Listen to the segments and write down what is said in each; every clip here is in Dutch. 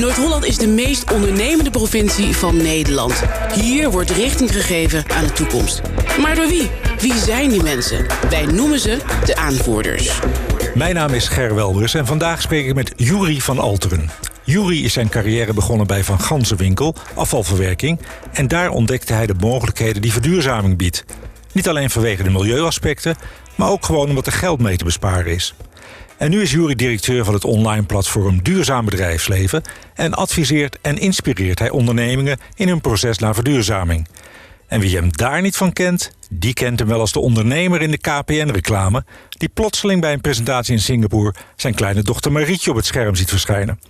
Noord-Holland is de meest ondernemende provincie van Nederland. Hier wordt richting gegeven aan de toekomst. Maar door wie? Wie zijn die mensen? Wij noemen ze de aanvoerders. Mijn naam is Ger Welbers en vandaag spreek ik met Juri van Alteren. Juri is zijn carrière begonnen bij Van Gansenwinkel, afvalverwerking... en daar ontdekte hij de mogelijkheden die verduurzaming biedt. Niet alleen vanwege de milieuaspecten, maar ook gewoon omdat er geld mee te besparen is. En nu is Jury directeur van het online platform Duurzaam Bedrijfsleven en adviseert en inspireert hij ondernemingen in hun proces naar verduurzaming. En wie hem daar niet van kent, die kent hem wel als de ondernemer in de KPN-reclame, die plotseling bij een presentatie in Singapore zijn kleine dochter Marietje op het scherm ziet verschijnen.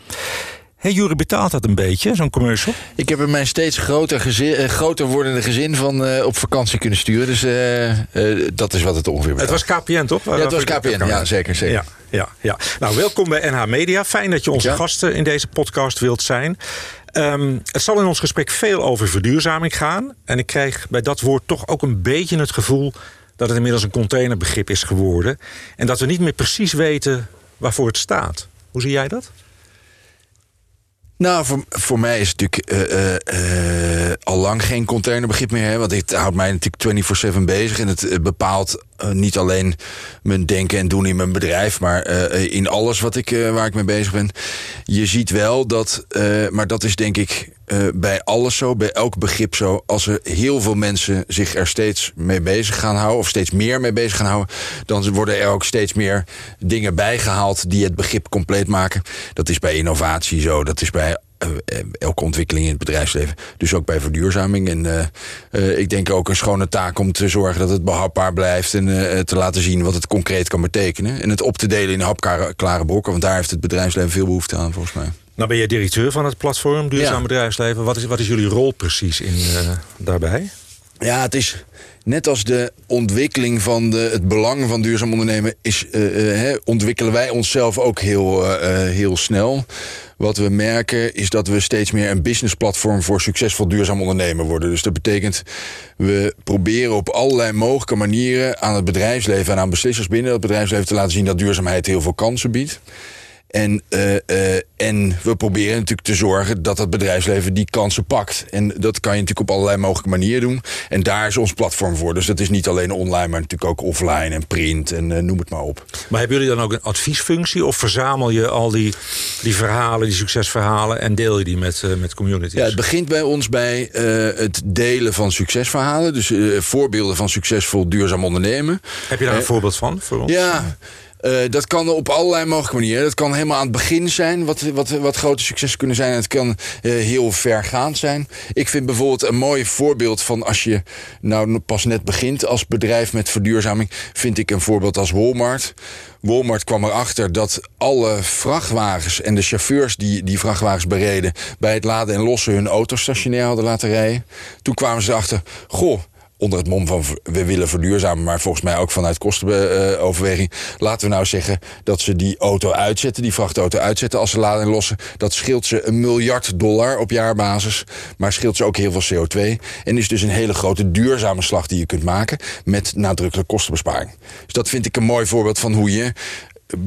Hey, Jury betaalt dat een beetje, zo'n commercial? Ik heb er mijn steeds groter, gezin, uh, groter wordende gezin van uh, op vakantie kunnen sturen. Dus uh, dat is wat het ongeveer betaalt. Het was KPN, toch? Ja, het was KPN, ja, zeker. zeker. Ja, ja, ja. Nou, welkom bij NH Media. Fijn dat je onze Ja. gasten in deze podcast wilt zijn. Ehm, het zal in ons gesprek veel over verduurzaming gaan. En ik krijg bij dat woord toch ook een beetje het gevoel... dat het inmiddels een containerbegrip is geworden. En dat we niet meer precies weten waarvoor het staat. Hoe zie jij dat? Nou, voor, voor mij is het natuurlijk eh, al lang geen containerbegrip meer. Hè, want het houdt mij natuurlijk 24-7 bezig. En het bepaalt niet alleen mijn denken en doen in mijn bedrijf... maar in alles wat ik, waar ik mee bezig ben. Je ziet wel dat, maar dat is denk ik eh, bij alles zo, bij elk begrip zo... als er heel veel mensen zich er steeds mee bezig gaan houden... of steeds meer mee bezig gaan houden... dan worden er ook steeds meer dingen bijgehaald... die het begrip compleet maken. Dat is bij innovatie zo, dat is bij eh, eh, elke ontwikkeling in het bedrijfsleven. Dus ook bij verduurzaming. En ik denk ook een schone taak om te zorgen dat het behapbaar blijft. En te laten zien wat het concreet kan betekenen. En het op te delen in hapklare brokken. Want daar heeft het bedrijfsleven veel behoefte aan, volgens mij. Nou ben jij directeur van het platform Duurzaam Ja. Bedrijfsleven. Wat is, wat is jullie rol precies in, eh, daarbij? Ja, het is net als de ontwikkeling van de, het belang van duurzaam ondernemen... Is, eh, eh, ontwikkelen wij onszelf ook heel, heel snel. Wat we merken is dat we steeds meer een businessplatform... voor succesvol duurzaam ondernemen worden. Dus dat betekent, we proberen op allerlei mogelijke manieren... aan het bedrijfsleven en aan beslissers binnen het bedrijfsleven... te laten zien dat duurzaamheid heel veel kansen biedt. En, eh, eh, en we proberen natuurlijk te zorgen dat het bedrijfsleven die kansen pakt. En dat kan je natuurlijk op allerlei mogelijke manieren doen. En daar is ons platform voor. Dus dat is niet alleen online, maar natuurlijk ook offline en print en eh, noem het maar op. Maar hebben jullie dan ook een adviesfunctie? Of verzamel je al die, die verhalen, die succesverhalen... en deel je die met, met communities? Ja, het begint bij ons bij het delen van succesverhalen. Dus voorbeelden van succesvol duurzaam ondernemen. Heb je daar een voorbeeld van voor ons? Ja, eh, dat kan op allerlei mogelijke manieren. Dat kan helemaal aan het begin zijn, wat, wat, wat grote successen kunnen zijn. Het kan eh, heel vergaand zijn. Ik vind bijvoorbeeld een mooi voorbeeld van als je nou pas net begint als bedrijf met verduurzaming, vind ik een voorbeeld als Walmart. Walmart kwam erachter dat alle vrachtwagens en de chauffeurs die die vrachtwagens bereden bij het laden en lossen hun auto stationair hadden laten rijden. Toen kwamen ze erachter, goh, onder het mom van we willen verduurzamen, maar volgens mij ook vanuit kostenoverweging. Laten we nou zeggen dat ze die auto uitzetten, die vrachtauto uitzetten als ze laden en lossen. Dat scheelt ze een miljard dollar op jaarbasis, maar scheelt ze ook heel veel CO2. En is dus een hele grote duurzame slag die je kunt maken met nadrukkelijk kostenbesparing. Dus dat vind ik een mooi voorbeeld van hoe je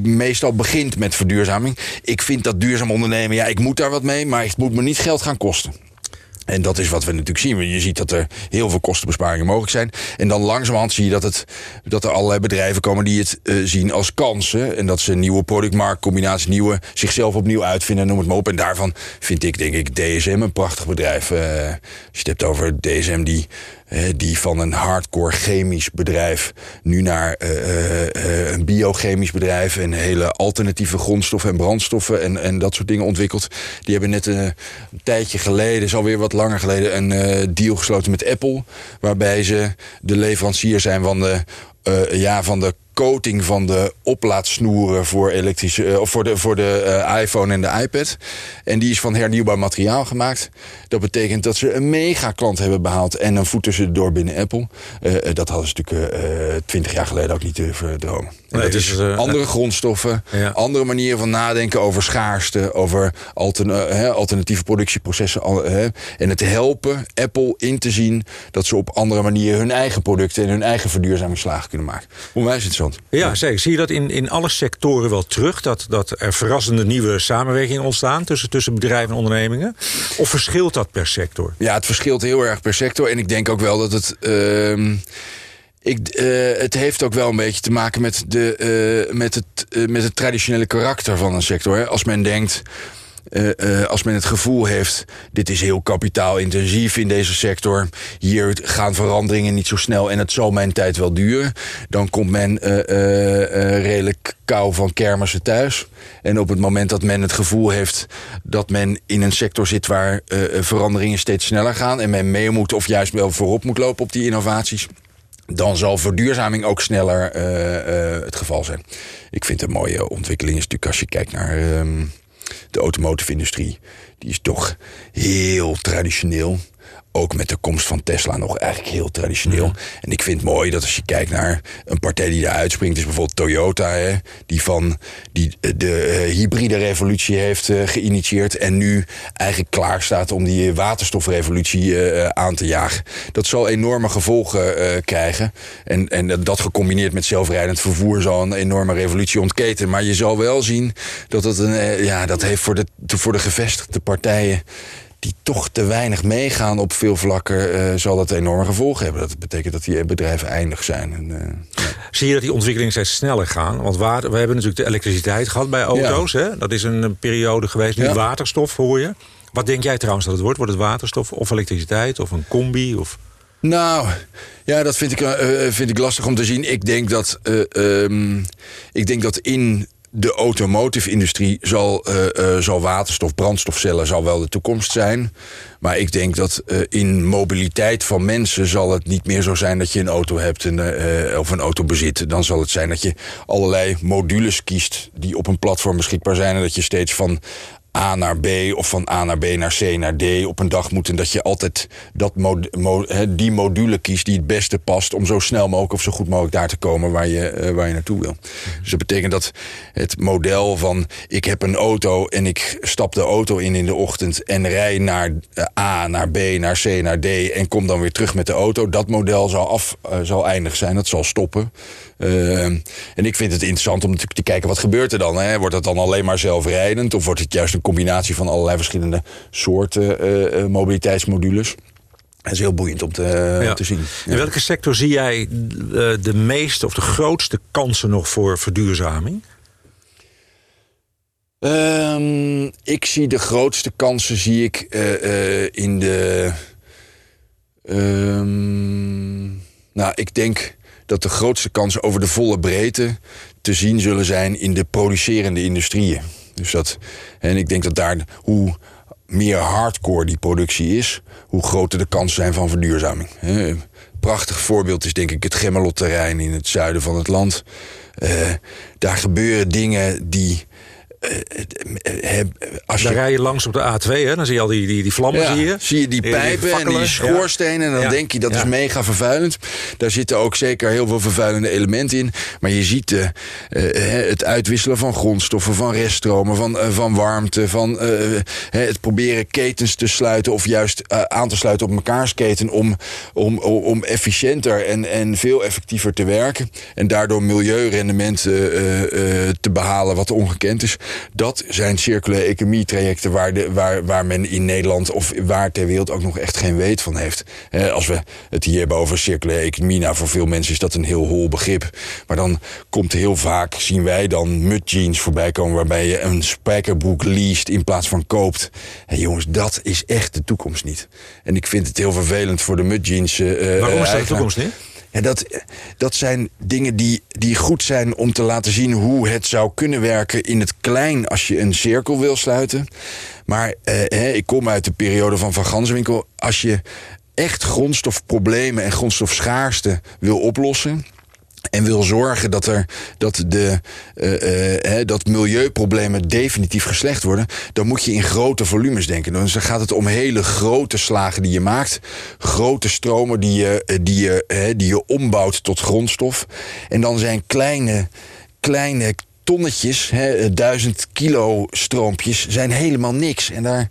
meestal begint met verduurzaming. Ik vind dat duurzaam ondernemen, ja, ik moet daar wat mee, maar het moet me niet geld gaan kosten. En dat is wat we natuurlijk zien. Je ziet dat er heel veel kostenbesparingen mogelijk zijn. En dan langzamerhand zie je dat, het, dat er allerlei bedrijven komen die het eh, zien als kansen. En dat ze nieuwe productmarktcombinaties, nieuwe, zichzelf opnieuw uitvinden, noem het maar op. En daarvan vind ik, denk ik, DSM een prachtig bedrijf. Eh, als je het hebt over DSM die, die van een hardcore chemisch bedrijf nu naar eh, eh, eh, een biochemisch bedrijf en hele alternatieve grondstoffen en brandstoffen en, en dat soort dingen ontwikkelt. Die hebben net eh, een tijdje geleden, is alweer wat langer geleden, een deal gesloten met Apple. Waarbij ze de leverancier zijn van de, ja, van de coating van de oplaadsnoeren voor, elektrische, eh, of voor de, voor de eh, iPhone en de iPad. En die is van hernieuwbaar materiaal gemaakt. Dat betekent dat ze een mega klant hebben behaald en een voet tussendoor binnen Apple. Eh, dat hadden ze natuurlijk twintig jaar geleden ook niet durven dromen. En Nee, dat dus, is andere grondstoffen, Ja. andere manieren van nadenken over schaarste, over alternatieve productieprocessen. en het helpen Apple in te zien dat ze op andere manieren hun eigen producten en hun eigen verduurzamingsslagen kunnen maken. Hoe wij is het zo. Interessant. Ja, zeker. Zie je dat in, in alle sectoren wel terug? Dat, dat er verrassende nieuwe samenwerkingen ontstaan tussen, tussen bedrijven en ondernemingen? Of verschilt dat per sector? Ja, het verschilt heel erg per sector. En ik denk ook wel dat het. Uh, ik, uh, het heeft ook wel een beetje te maken met, de, uh, met, het, met het traditionele karakter van een sector. Hè. Als men denkt. Uh, uh, als men het gevoel heeft, dit is heel kapitaalintensief in deze sector. Hier gaan veranderingen niet zo snel en het zal mijn tijd wel duren. Dan komt men uh, redelijk kou van kermissen thuis. En op het moment dat men het gevoel heeft dat men in een sector zit waar veranderingen steeds sneller gaan. En men mee moet of juist wel voorop moet lopen op die innovaties dan zal verduurzaming ook sneller het geval zijn. Ik vind een mooie ontwikkeling is natuurlijk als je kijkt naar uh, de automotive industrie. Die is toch heel traditioneel ook met de komst van Tesla nog eigenlijk heel traditioneel. Ja. En ik vind het mooi dat als je kijkt naar een partij die daar uitspringt, is bijvoorbeeld Toyota, hè, die van die de uh, hybride revolutie heeft uh, geïnitieerd en nu eigenlijk klaar staat om die waterstofrevolutie uh, aan te jagen. Dat zal enorme gevolgen krijgen. En, en dat gecombineerd met zelfrijdend vervoer zal een enorme revolutie ontketen. Maar je zal wel zien dat het een, ja, dat heeft voor de, voor de gevestigde partijen die toch te weinig meegaan op veel vlakken, uh, zal dat enorme gevolgen hebben. Dat betekent dat die bedrijven eindig zijn. En, uh, ja. Zie je dat die ontwikkelingen steeds sneller gaan? Want we hebben natuurlijk de elektriciteit gehad bij auto's. Ja. Hè? Dat is een periode geweest. Nu ja. waterstof hoor je. Wat denk jij trouwens dat het wordt? Wordt het waterstof of elektriciteit of een combi? Of... Nou, ja, dat vind ik, uh, vind ik lastig om te zien. Ik denk dat, um, ik denk dat in de automotive-industrie zal, uh, uh, zal waterstof, brandstofcellen zal wel de toekomst zijn. Maar ik denk dat uh, in mobiliteit van mensen zal het niet meer zo zijn dat je een auto hebt en, of een auto bezit. Dan zal het zijn dat je allerlei modules kiest die op een platform beschikbaar zijn. En dat je steeds van A naar B of van A naar B naar C naar D op een dag moet. En dat je altijd dat mo, die module kiest die het beste past om zo snel mogelijk of zo goed mogelijk daar te komen waar je, uh, waar je naartoe wil. Dus dat betekent dat het model van ik heb een auto en ik stap de auto in in de ochtend en rij naar A, naar B, naar C, naar D en kom dan weer terug met de auto. Dat model zal, af, uh, zal eindig zijn, dat zal stoppen. Uh, en ik vind het interessant om te kijken wat gebeurt er dan. Hè? Wordt het dan alleen maar zelfrijdend of wordt het juist een combinatie van allerlei verschillende soorten uh, uh, mobiliteitsmodules? Dat is heel boeiend om te, ja. te zien. Ja. In welke sector zie jij de meeste of de grootste kansen nog voor verduurzaming? Um, ik zie de grootste kansen zie ik in de. Um, nou, ik denk dat de grootste kansen over de volle breedte te zien zullen zijn in de producerende industrieën. Dus dat, en ik denk dat daar hoe meer hardcore die productie is, hoe groter de kansen zijn van verduurzaming. Een prachtig voorbeeld is denk ik het Gemmelot-terrein in het zuiden van het land. Uh, daar gebeuren dingen die als je... Dan rij je langs op de A2, hè? dan zie je al die, die, die vlammen. Ja, zie, je. zie je die pijpen die en die schoorstenen. En dan ja. denk je dat is mega vervuilend. Daar zitten ook zeker heel veel vervuilende elementen in. Maar je ziet uh, het uitwisselen van grondstoffen, van reststromen, van, van warmte, van het proberen ketens te sluiten of juist aan te sluiten op mekaars keten om, om, om efficiënter en, en veel effectiever te werken. En daardoor milieurendement te behalen wat ongekend is. Dat zijn circulaire economie trajecten waar, de, waar, waar men in Nederland of waar ter wereld ook nog echt geen weet van heeft. Eh, als we het hier hebben over circulaire economie, nou voor veel mensen is dat een heel hol begrip. Maar dan komt heel vaak, zien wij dan mud jeans voorbij komen waarbij je een spijkerbroek leest in plaats van koopt. En jongens, dat is echt de toekomst niet. En ik vind het heel vervelend voor de mud jeans. Uh, Waarom is dat de toekomst niet? Ja, dat, dat zijn dingen die, die goed zijn om te laten zien hoe het zou kunnen werken in het klein als je een cirkel wil sluiten. Maar eh, ik kom uit de periode van Van Ganswinkel. Als je echt grondstofproblemen en grondstofschaarste wil oplossen en wil zorgen dat, er, dat, de, uh, uh, dat milieuproblemen definitief geslecht worden, dan moet je in grote volumes denken. Dan gaat het om hele grote slagen die je maakt, grote stromen die je, die je, die je ombouwt tot grondstof. En dan zijn kleine, kleine tonnetjes, duizend kilo stroompjes, zijn helemaal niks. En daar,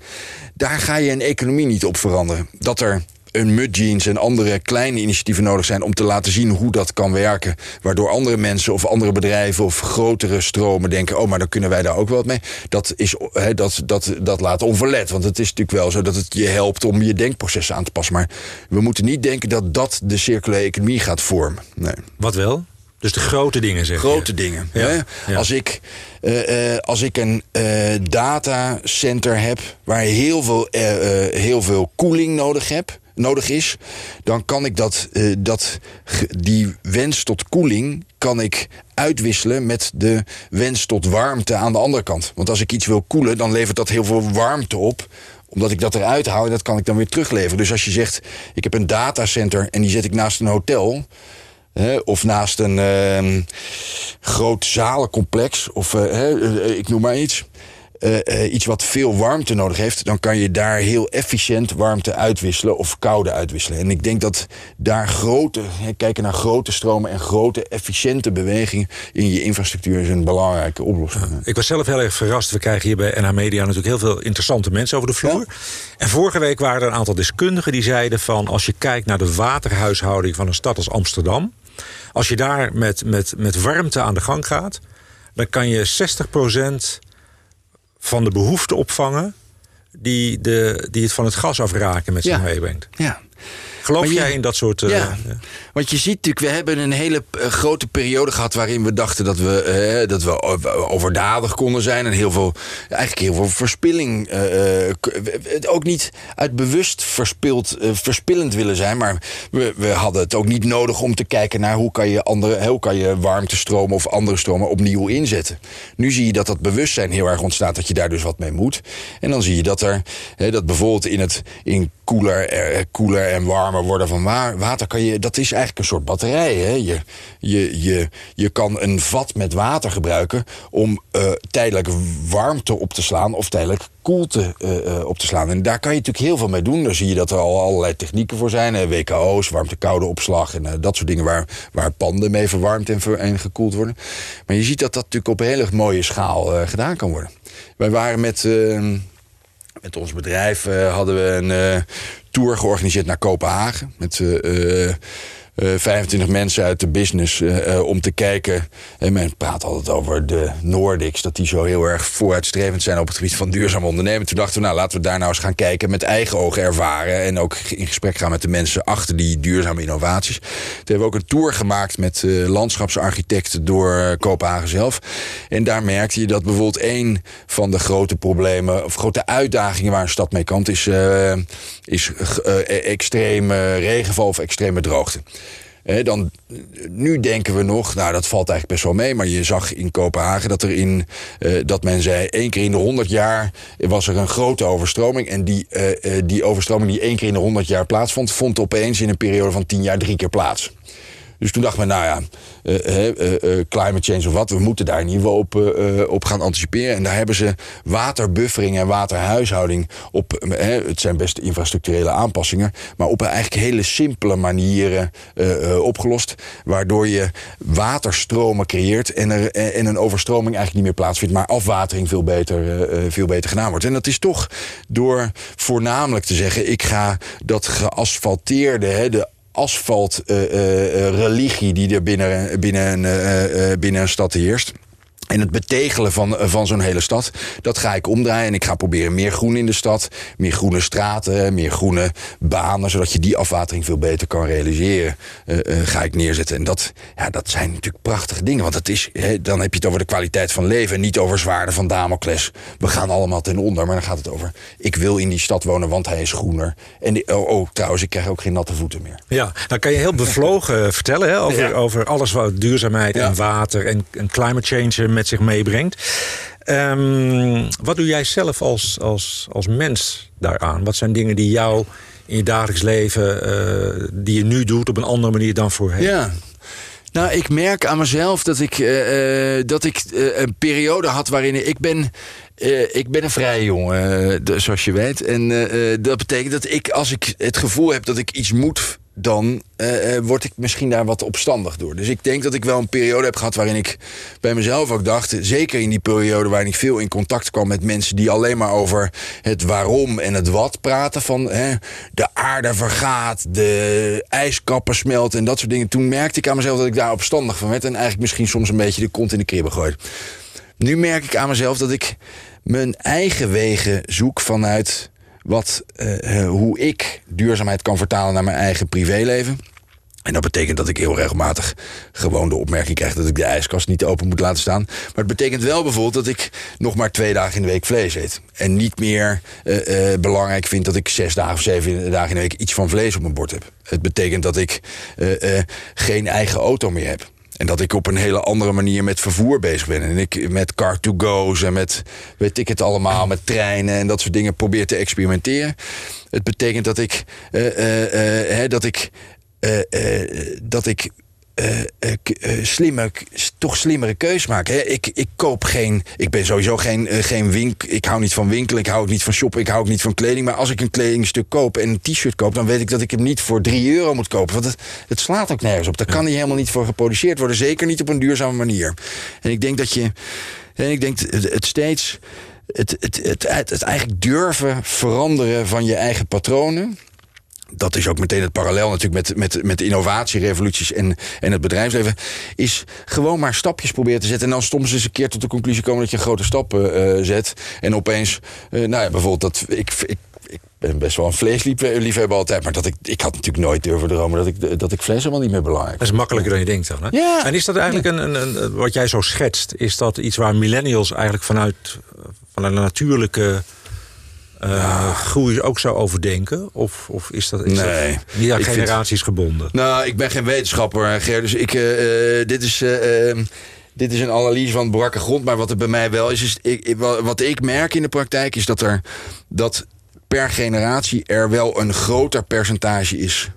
daar ga je een economie niet op veranderen. Dat er een Mud Jeans en andere kleine initiatieven nodig zijn om te laten zien hoe dat kan werken. Waardoor andere mensen of andere bedrijven of grotere stromen denken: oh, maar dan kunnen wij daar ook wel wat mee. Dat, is, he, dat, dat, dat laat onverlet. Want het is natuurlijk wel zo dat het je helpt om je denkprocessen aan te passen. Maar we moeten niet denken dat dat de circulaire economie gaat vormen. Nee. Wat wel? Dus de grote dingen zeg Grote dingen. Ja. Ja. Als, ik, uh, uh, als ik een uh, datacenter heb waar heel veel, heel veel koeling nodig heb, nodig is, dan kan ik dat, dat, die wens tot koeling kan ik uitwisselen met de wens tot warmte aan de andere kant. Want als ik iets wil koelen, dan levert dat heel veel warmte op omdat ik dat eruit hou, dat kan ik dan weer terugleveren. Dus als je zegt, ik heb een datacenter en die zet ik naast een hotel of naast een uh, groot zalencomplex, of uh, ik noem maar iets. Uh, iets wat veel warmte nodig heeft, dan kan je daar heel efficiënt warmte uitwisselen of koude uitwisselen. En ik denk dat daar grote, kijken naar grote stromen en grote efficiënte bewegingen in je infrastructuur is een belangrijke oplossing. Ja, ik was zelf heel erg verrast. We krijgen hier bij NH Media natuurlijk heel veel interessante mensen over de vloer. Ja. En vorige week waren er een aantal deskundigen die zeiden van als je kijkt naar de waterhuishouding van een stad als Amsterdam als je daar met, met, met warmte aan de gang gaat, dan kan je 60% van de behoefte opvangen die, de, die het van het gas afraken met zich ja. meebrengt. Ja. Geloof je, jij in dat soort... Uh, ja. ja. Want je ziet natuurlijk, we hebben een hele uh, grote periode gehad... waarin we dachten dat we, uh, dat we overdadig konden zijn... en heel veel, eigenlijk heel veel verspilling... ook niet uit bewust verspild, verspillend willen zijn... maar we, we hadden het ook niet nodig om te kijken naar... hoe kan je, andere, hoe kan je warmtestromen of andere stromen opnieuw inzetten. Nu zie je dat dat bewustzijn heel erg ontstaat... dat je daar dus wat mee moet. En dan zie je dat er, dat bijvoorbeeld in het... In koeler, koeler en warmer worden van water kan je, dat is eigenlijk een soort batterij. Hè? Je, je, je, je kan een vat met water gebruiken om uh, tijdelijk warmte op te slaan of tijdelijk koelte uh, op te slaan. En daar kan je natuurlijk heel veel mee doen. Dan zie je dat er al allerlei technieken voor zijn. Hè? WKO's, warmte-koude opslag en dat soort dingen waar, waar panden mee verwarmd en, ver, en gekoeld worden. Maar je ziet dat dat natuurlijk op een hele mooie schaal gedaan kan worden. Wij waren met met ons bedrijf uh, hadden we een uh, tour georganiseerd naar Kopenhagen. Met uh, 25 mensen uit de business uh, om te kijken. En men praat altijd over de Nordics, dat die zo heel erg vooruitstrevend zijn op het gebied van duurzaam ondernemen. Toen dachten we, nou laten we daar nou eens gaan kijken, met eigen ogen ervaren en ook in gesprek gaan met de mensen achter die duurzame innovaties. Toen hebben we ook een tour gemaakt met landschapsarchitecten door Kopenhagen zelf. En daar merkte je dat bijvoorbeeld een van de grote problemen, of grote uitdagingen waar een stad mee kant is, is extreme regenval of extreme droogte. Dan, nu denken we nog, nou dat valt eigenlijk best wel mee, maar je zag in Kopenhagen dat er in, uh, dat men zei, één keer in de 100 jaar was er een grote overstroming. En die, uh, uh, die overstroming die één keer in de 100 jaar plaatsvond, vond opeens in een periode van 10 jaar drie keer plaats. Dus toen dachten we, nou ja, uh, uh, climate change of wat, we moeten daar in ieder geval op, op gaan anticiperen. En daar hebben ze waterbuffering en waterhuishouding op, het zijn best infrastructurele aanpassingen, maar op eigenlijk hele simpele manieren opgelost. Waardoor je waterstromen creëert en, er, en een overstroming eigenlijk niet meer plaatsvindt, maar afwatering veel beter, veel beter gedaan wordt. En dat is toch door voornamelijk te zeggen, ik ga dat geasfalteerde, de asfalt-religie uh, uh, die er binnen, binnen, binnen een stad heerst. En het betegelen van, van zo'n hele stad, dat ga ik omdraaien. En ik ga proberen meer groen in de stad, meer groene straten, meer groene banen, zodat je die afwatering veel beter kan realiseren. Uh, uh, ga ik neerzetten. En dat, ja, dat zijn natuurlijk prachtige dingen. Want het is, he, dan heb je het over de kwaliteit van leven en niet over zwaarden van Damocles. We gaan allemaal ten onder, maar dan gaat het over: ik wil in die stad wonen, want hij is groener. En die, oh, oh, trouwens, ik krijg ook geen natte voeten meer. Ja, dan kan je heel bevlogen vertellen hè, over, ja. over alles wat duurzaamheid ja. en water en, en climate change met zich meebrengt. Um, wat doe jij zelf als, als, als mens daaraan? Wat zijn dingen die jou in je dagelijks leven, uh, die je nu doet op een andere manier dan voorheen? Ja. Nou, ik merk aan mezelf dat ik, uh, dat ik een periode had waarin ik ben. Ik ben een vrije jongen, zoals je weet. En dat betekent dat ik, als ik het gevoel heb dat ik iets moet dan uh, word ik misschien daar wat opstandig door. Dus ik denk dat ik wel een periode heb gehad waarin ik bij mezelf ook dacht, zeker in die periode waarin ik veel in contact kwam met mensen die alleen maar over het waarom en het wat praten, van hè, de aarde vergaat, de ijskappen smelten en dat soort dingen. Toen merkte ik aan mezelf dat ik daar opstandig van werd en eigenlijk misschien soms een beetje de kont in de kribben gooide. Nu merk ik aan mezelf dat ik mijn eigen wegen zoek vanuit wat, uh, hoe ik duurzaamheid kan vertalen naar mijn eigen privéleven. En dat betekent dat ik heel regelmatig gewoon de opmerking krijg dat ik de ijskast niet open moet laten staan. Maar het betekent wel bijvoorbeeld dat ik nog maar twee dagen in de week vlees eet. En niet meer uh, belangrijk vind dat ik zes dagen of zeven dagen in de week iets van vlees op mijn bord heb. Het betekent dat ik geen eigen auto meer heb. En dat ik op een hele andere manier met vervoer bezig ben. En ik met car-to-go's en met, weet ik het allemaal, met treinen en dat soort dingen probeer te experimenteren. Het betekent dat ik, uh, uh, uh, dat ik, dat ik uh, uh, slimme, toch slimmere keus maken. Hè? Ik, ik koop geen. Ik ben sowieso geen, uh, geen winkel. Ik hou niet van winkelen. Ik hou ook niet van shoppen. Ik hou ook niet van kleding. Maar als ik een kledingstuk koop en een t-shirt koop, dan weet ik dat ik hem niet voor 3 euro moet kopen. Want het, het slaat ook nergens op. Daar kan hij helemaal niet voor geproduceerd worden. Zeker niet op een duurzame manier. En ik denk dat je. En ik denk het steeds. Het, het, het, het, het eigenlijk durven veranderen van je eigen patronen dat is ook meteen het parallel natuurlijk met, met, met innovatierevoluties en, en het bedrijfsleven. Is gewoon maar stapjes proberen te zetten. En dan soms eens een keer tot de conclusie komen dat je grote stappen uh, zet. En opeens, uh, nou ja, bijvoorbeeld dat ik, ik ik ben best wel een vleesliefhebber altijd. Maar dat ik, ik had natuurlijk nooit durven dromen dat ik, dat ik vlees helemaal niet meer belangrijk Dat is makkelijker dan je denkt dan. Hè? Ja. En is dat eigenlijk een, een, een, wat jij zo schetst, is dat iets waar millennials eigenlijk vanuit, vanuit een natuurlijke uh, groei ook zou overdenken? Of, of is dat, is nee, dat niet aan generaties vind, gebonden? Nou, ik ben geen wetenschapper, Ger. Dus ik, uh, dit is... Uh, dit is een analyse van brakke grond, maar wat er bij mij wel is, is ik, wat ik merk in de praktijk is dat er dat per generatie er wel een groter percentage is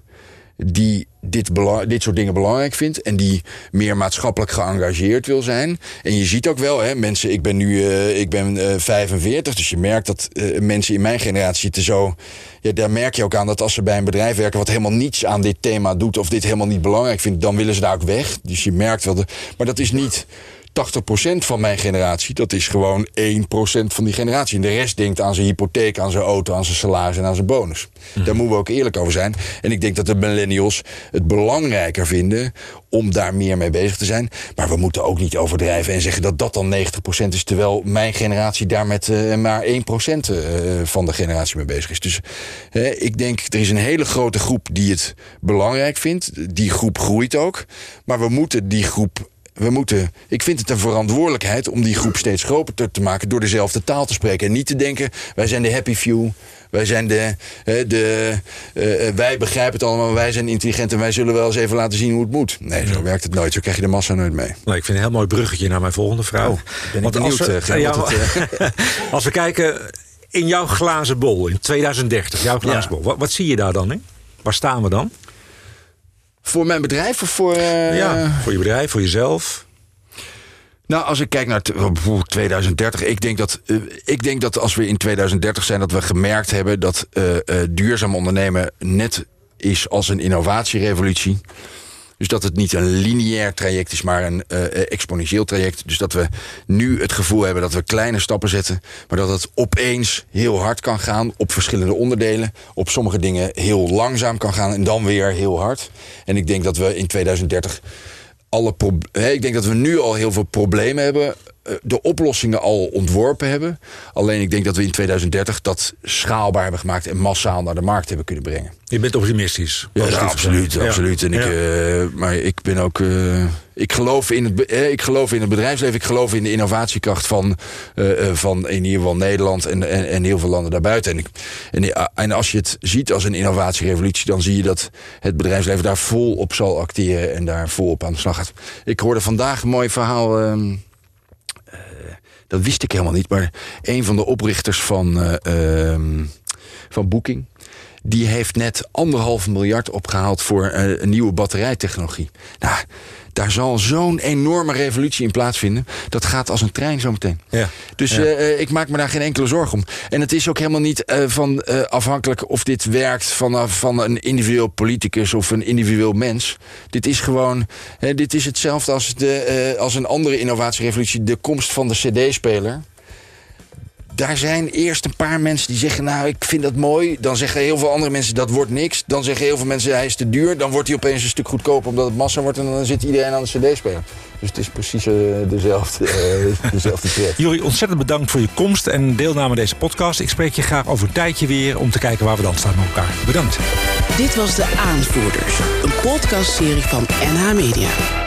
die dit, dit soort dingen belangrijk vindt en die meer maatschappelijk geëngageerd wil zijn. En je ziet ook wel, hè, mensen, ik ben nu uh, ik ben, uh, 45, dus je merkt dat uh, mensen in mijn generatie zitten zo. Ja, daar merk je ook aan dat als ze bij een bedrijf werken wat helemaal niets aan dit thema doet of dit helemaal niet belangrijk vindt, dan willen ze daar ook weg. Dus je merkt wel, de, maar dat is niet 80% van mijn generatie, dat is gewoon 1% van die generatie. En de rest denkt aan zijn hypotheek, aan zijn auto, aan zijn salaris en aan zijn bonus. Mhm. Daar moeten we ook eerlijk over zijn. En ik denk dat de millennials het belangrijker vinden om daar meer mee bezig te zijn. Maar we moeten ook niet overdrijven en zeggen dat dat dan 90% is. Terwijl mijn generatie daar met uh, maar 1% uh, van de generatie mee bezig is. Dus uh, ik denk, er is een hele grote groep die het belangrijk vindt. Die groep groeit ook. Maar we moeten die groep we moeten, ik vind het een verantwoordelijkheid om die groep steeds groter te maken door dezelfde taal te spreken. En niet te denken, wij zijn de happy few. Wij zijn de, de uh, wij begrijpen het allemaal, wij zijn intelligent en wij zullen wel eens even laten zien hoe het moet. Nee, zo werkt het nooit. Zo krijg je de massa nooit mee. Nou, ik vind een heel mooi bruggetje naar mijn volgende vraag. Oh, ben ik benieuwd, als we, uh, ja, het, als we kijken in jouw glazen bol in 2030, jouw glazen ja. bol, wat, wat, zie je daar dan in? Waar staan we dan? Voor mijn bedrijf of voor... Uh... Ja, voor je bedrijf, voor jezelf. Nou, als ik kijk naar 2030, ik denk, dat, uh, ik denk dat als we in 2030 zijn, dat we gemerkt hebben dat uh, duurzaam ondernemen net is als een innovatierevolutie. Dus dat het niet een lineair traject is, maar een uh, exponentieel traject. Dus dat we nu het gevoel hebben dat we kleine stappen zetten, maar dat het opeens heel hard kan gaan op verschillende onderdelen. Op sommige dingen heel langzaam kan gaan en dan weer heel hard. En ik denk dat we in 2030 alle ik denk dat we nu al heel veel problemen hebben eh, de oplossingen al ontworpen hebben. Alleen ik denk dat we in 2030 dat schaalbaar hebben gemaakt en massaal naar de markt hebben kunnen brengen. Je bent optimistisch. Ja, ja absoluut, ja. absoluut. En ik, uh, maar ik ben ook. Uh, ik, geloof in het, eh, ik geloof in het bedrijfsleven. Ik geloof in de innovatiekracht van, uh, van in ieder geval Nederland en, en, en heel veel landen daarbuiten. En, ik, en, en als je het ziet als een innovatierevolutie, dan zie je dat het bedrijfsleven daar vol op zal acteren en daar vol op aan de slag gaat. Ik hoorde vandaag een mooi verhaal. Dat wist ik helemaal niet. Maar een van de oprichters van, uh, van Booking die heeft net anderhalf miljard opgehaald voor uh, een nieuwe batterijtechnologie. Nou, daar zal zo'n enorme revolutie in plaatsvinden. Dat gaat als een trein zometeen. Ja. Dus ja. Uh, ik maak me daar geen enkele zorg om. En het is ook helemaal niet uh, van uh, afhankelijk of dit werkt van, van een individueel politicus of een individueel mens. Dit is gewoon, dit is hetzelfde als, de, als een andere innovatierevolutie. De komst van de CD-speler daar zijn eerst een paar mensen die zeggen... nou, ik vind dat mooi. Dan zeggen heel veel andere mensen, dat wordt niks. Dan zeggen heel veel mensen, hij is te duur. Dan wordt hij opeens een stuk goedkoper omdat het massa wordt... en dan zit iedereen aan de cd-speler. Dus het is precies uh, dezelfde, uh, dezelfde trend. Juri, ontzettend bedankt voor je komst en deelname aan deze podcast. Ik spreek je graag over een tijdje weer... om te kijken waar we dan staan met elkaar. Bedankt. Dit was De Aanvoerders, een podcastserie van NH Media.